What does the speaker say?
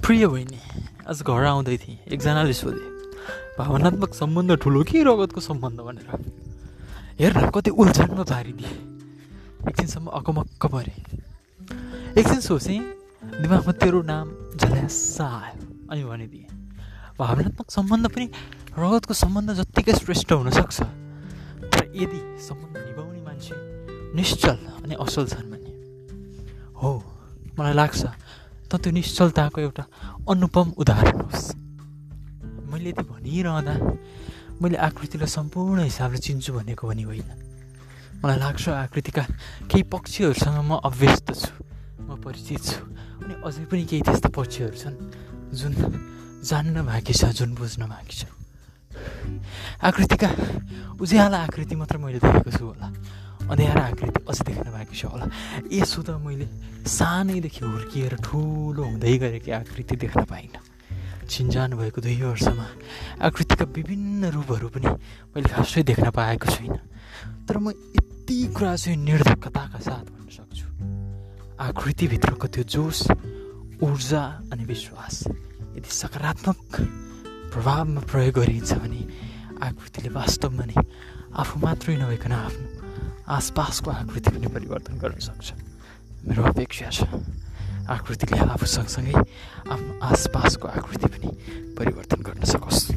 प्रिय बहिनी आज घर आउँदै थिएँ। एकजनाले सोधे भावनात्मक सम्बन्ध ठुलो कि रगतको सम्बन्ध? भनेर। हेर न कति उल्झानमा पारिदिए एकछिनसम्म अकमक्क परे। एकछिन सोचेँ दिमागमा तेरो नाम झल्यासा आयो। अनि भनिदिएँ भावनात्मक सम्बन्ध पनि रगतको सम्बन्ध जत्तिकै श्रेष्ठ हुनसक्छ। तर यदि सम्बन्ध निभाउने मान्छे निश्चल अनि असल छन् भने? हो मलाई लाग्छ त त्यो निश्चलताको एउटा अनुपम उदाहरण होस्। मैले यति भनिरहँदा मैले आकृतिलाई सम्पूर्ण हिसाबले चिन्छु भनेको पनि होइन। मलाई लाग्छ आकृतिका केही पक्षीहरूसँग म अभ्यस्त छु म परिचित छु अनि अझै पनि केही त्यस्ता पक्षीहरू छन् जुन जान्न बाँकी छ जुन बुझ्न बाँकी छ आकृतिका उज्याला आकृति मात्र मैले देखेको छु होला। अँध्यारा आकृति अझै देख्न बाँकी छ होला। यसो त मैले सानैदेखि हुर्किएर ठुलो हुँदै गरेको आकृति देख्न पाइनँ। छिन्जान भएको दुई वर्षमा आकृतिका विभिन्न रूपहरू पनि मैले खासै देख्न पाएको छुइनँ तर म यति कुरा चाहिँ निर्धक्कताका साथ भन्न सक्छु। आकृतिभित्रको त्यो जोस ऊर्जा अनि विश्वास यदि सकारात्मक प्रभावमा प्रयोग गरिन्छ भने आकृतिले वास्तवमा नै आफू मात्रै नभइकन आफ्नो आसपासको आकृति पनि परिवर्तन गर्न सक्छ। मेरो अपेक्षा छ आकृतिले आफू सँगसँगै आफ्नो आसपासको आकृति पनि परिवर्तन गर्न सकोस्।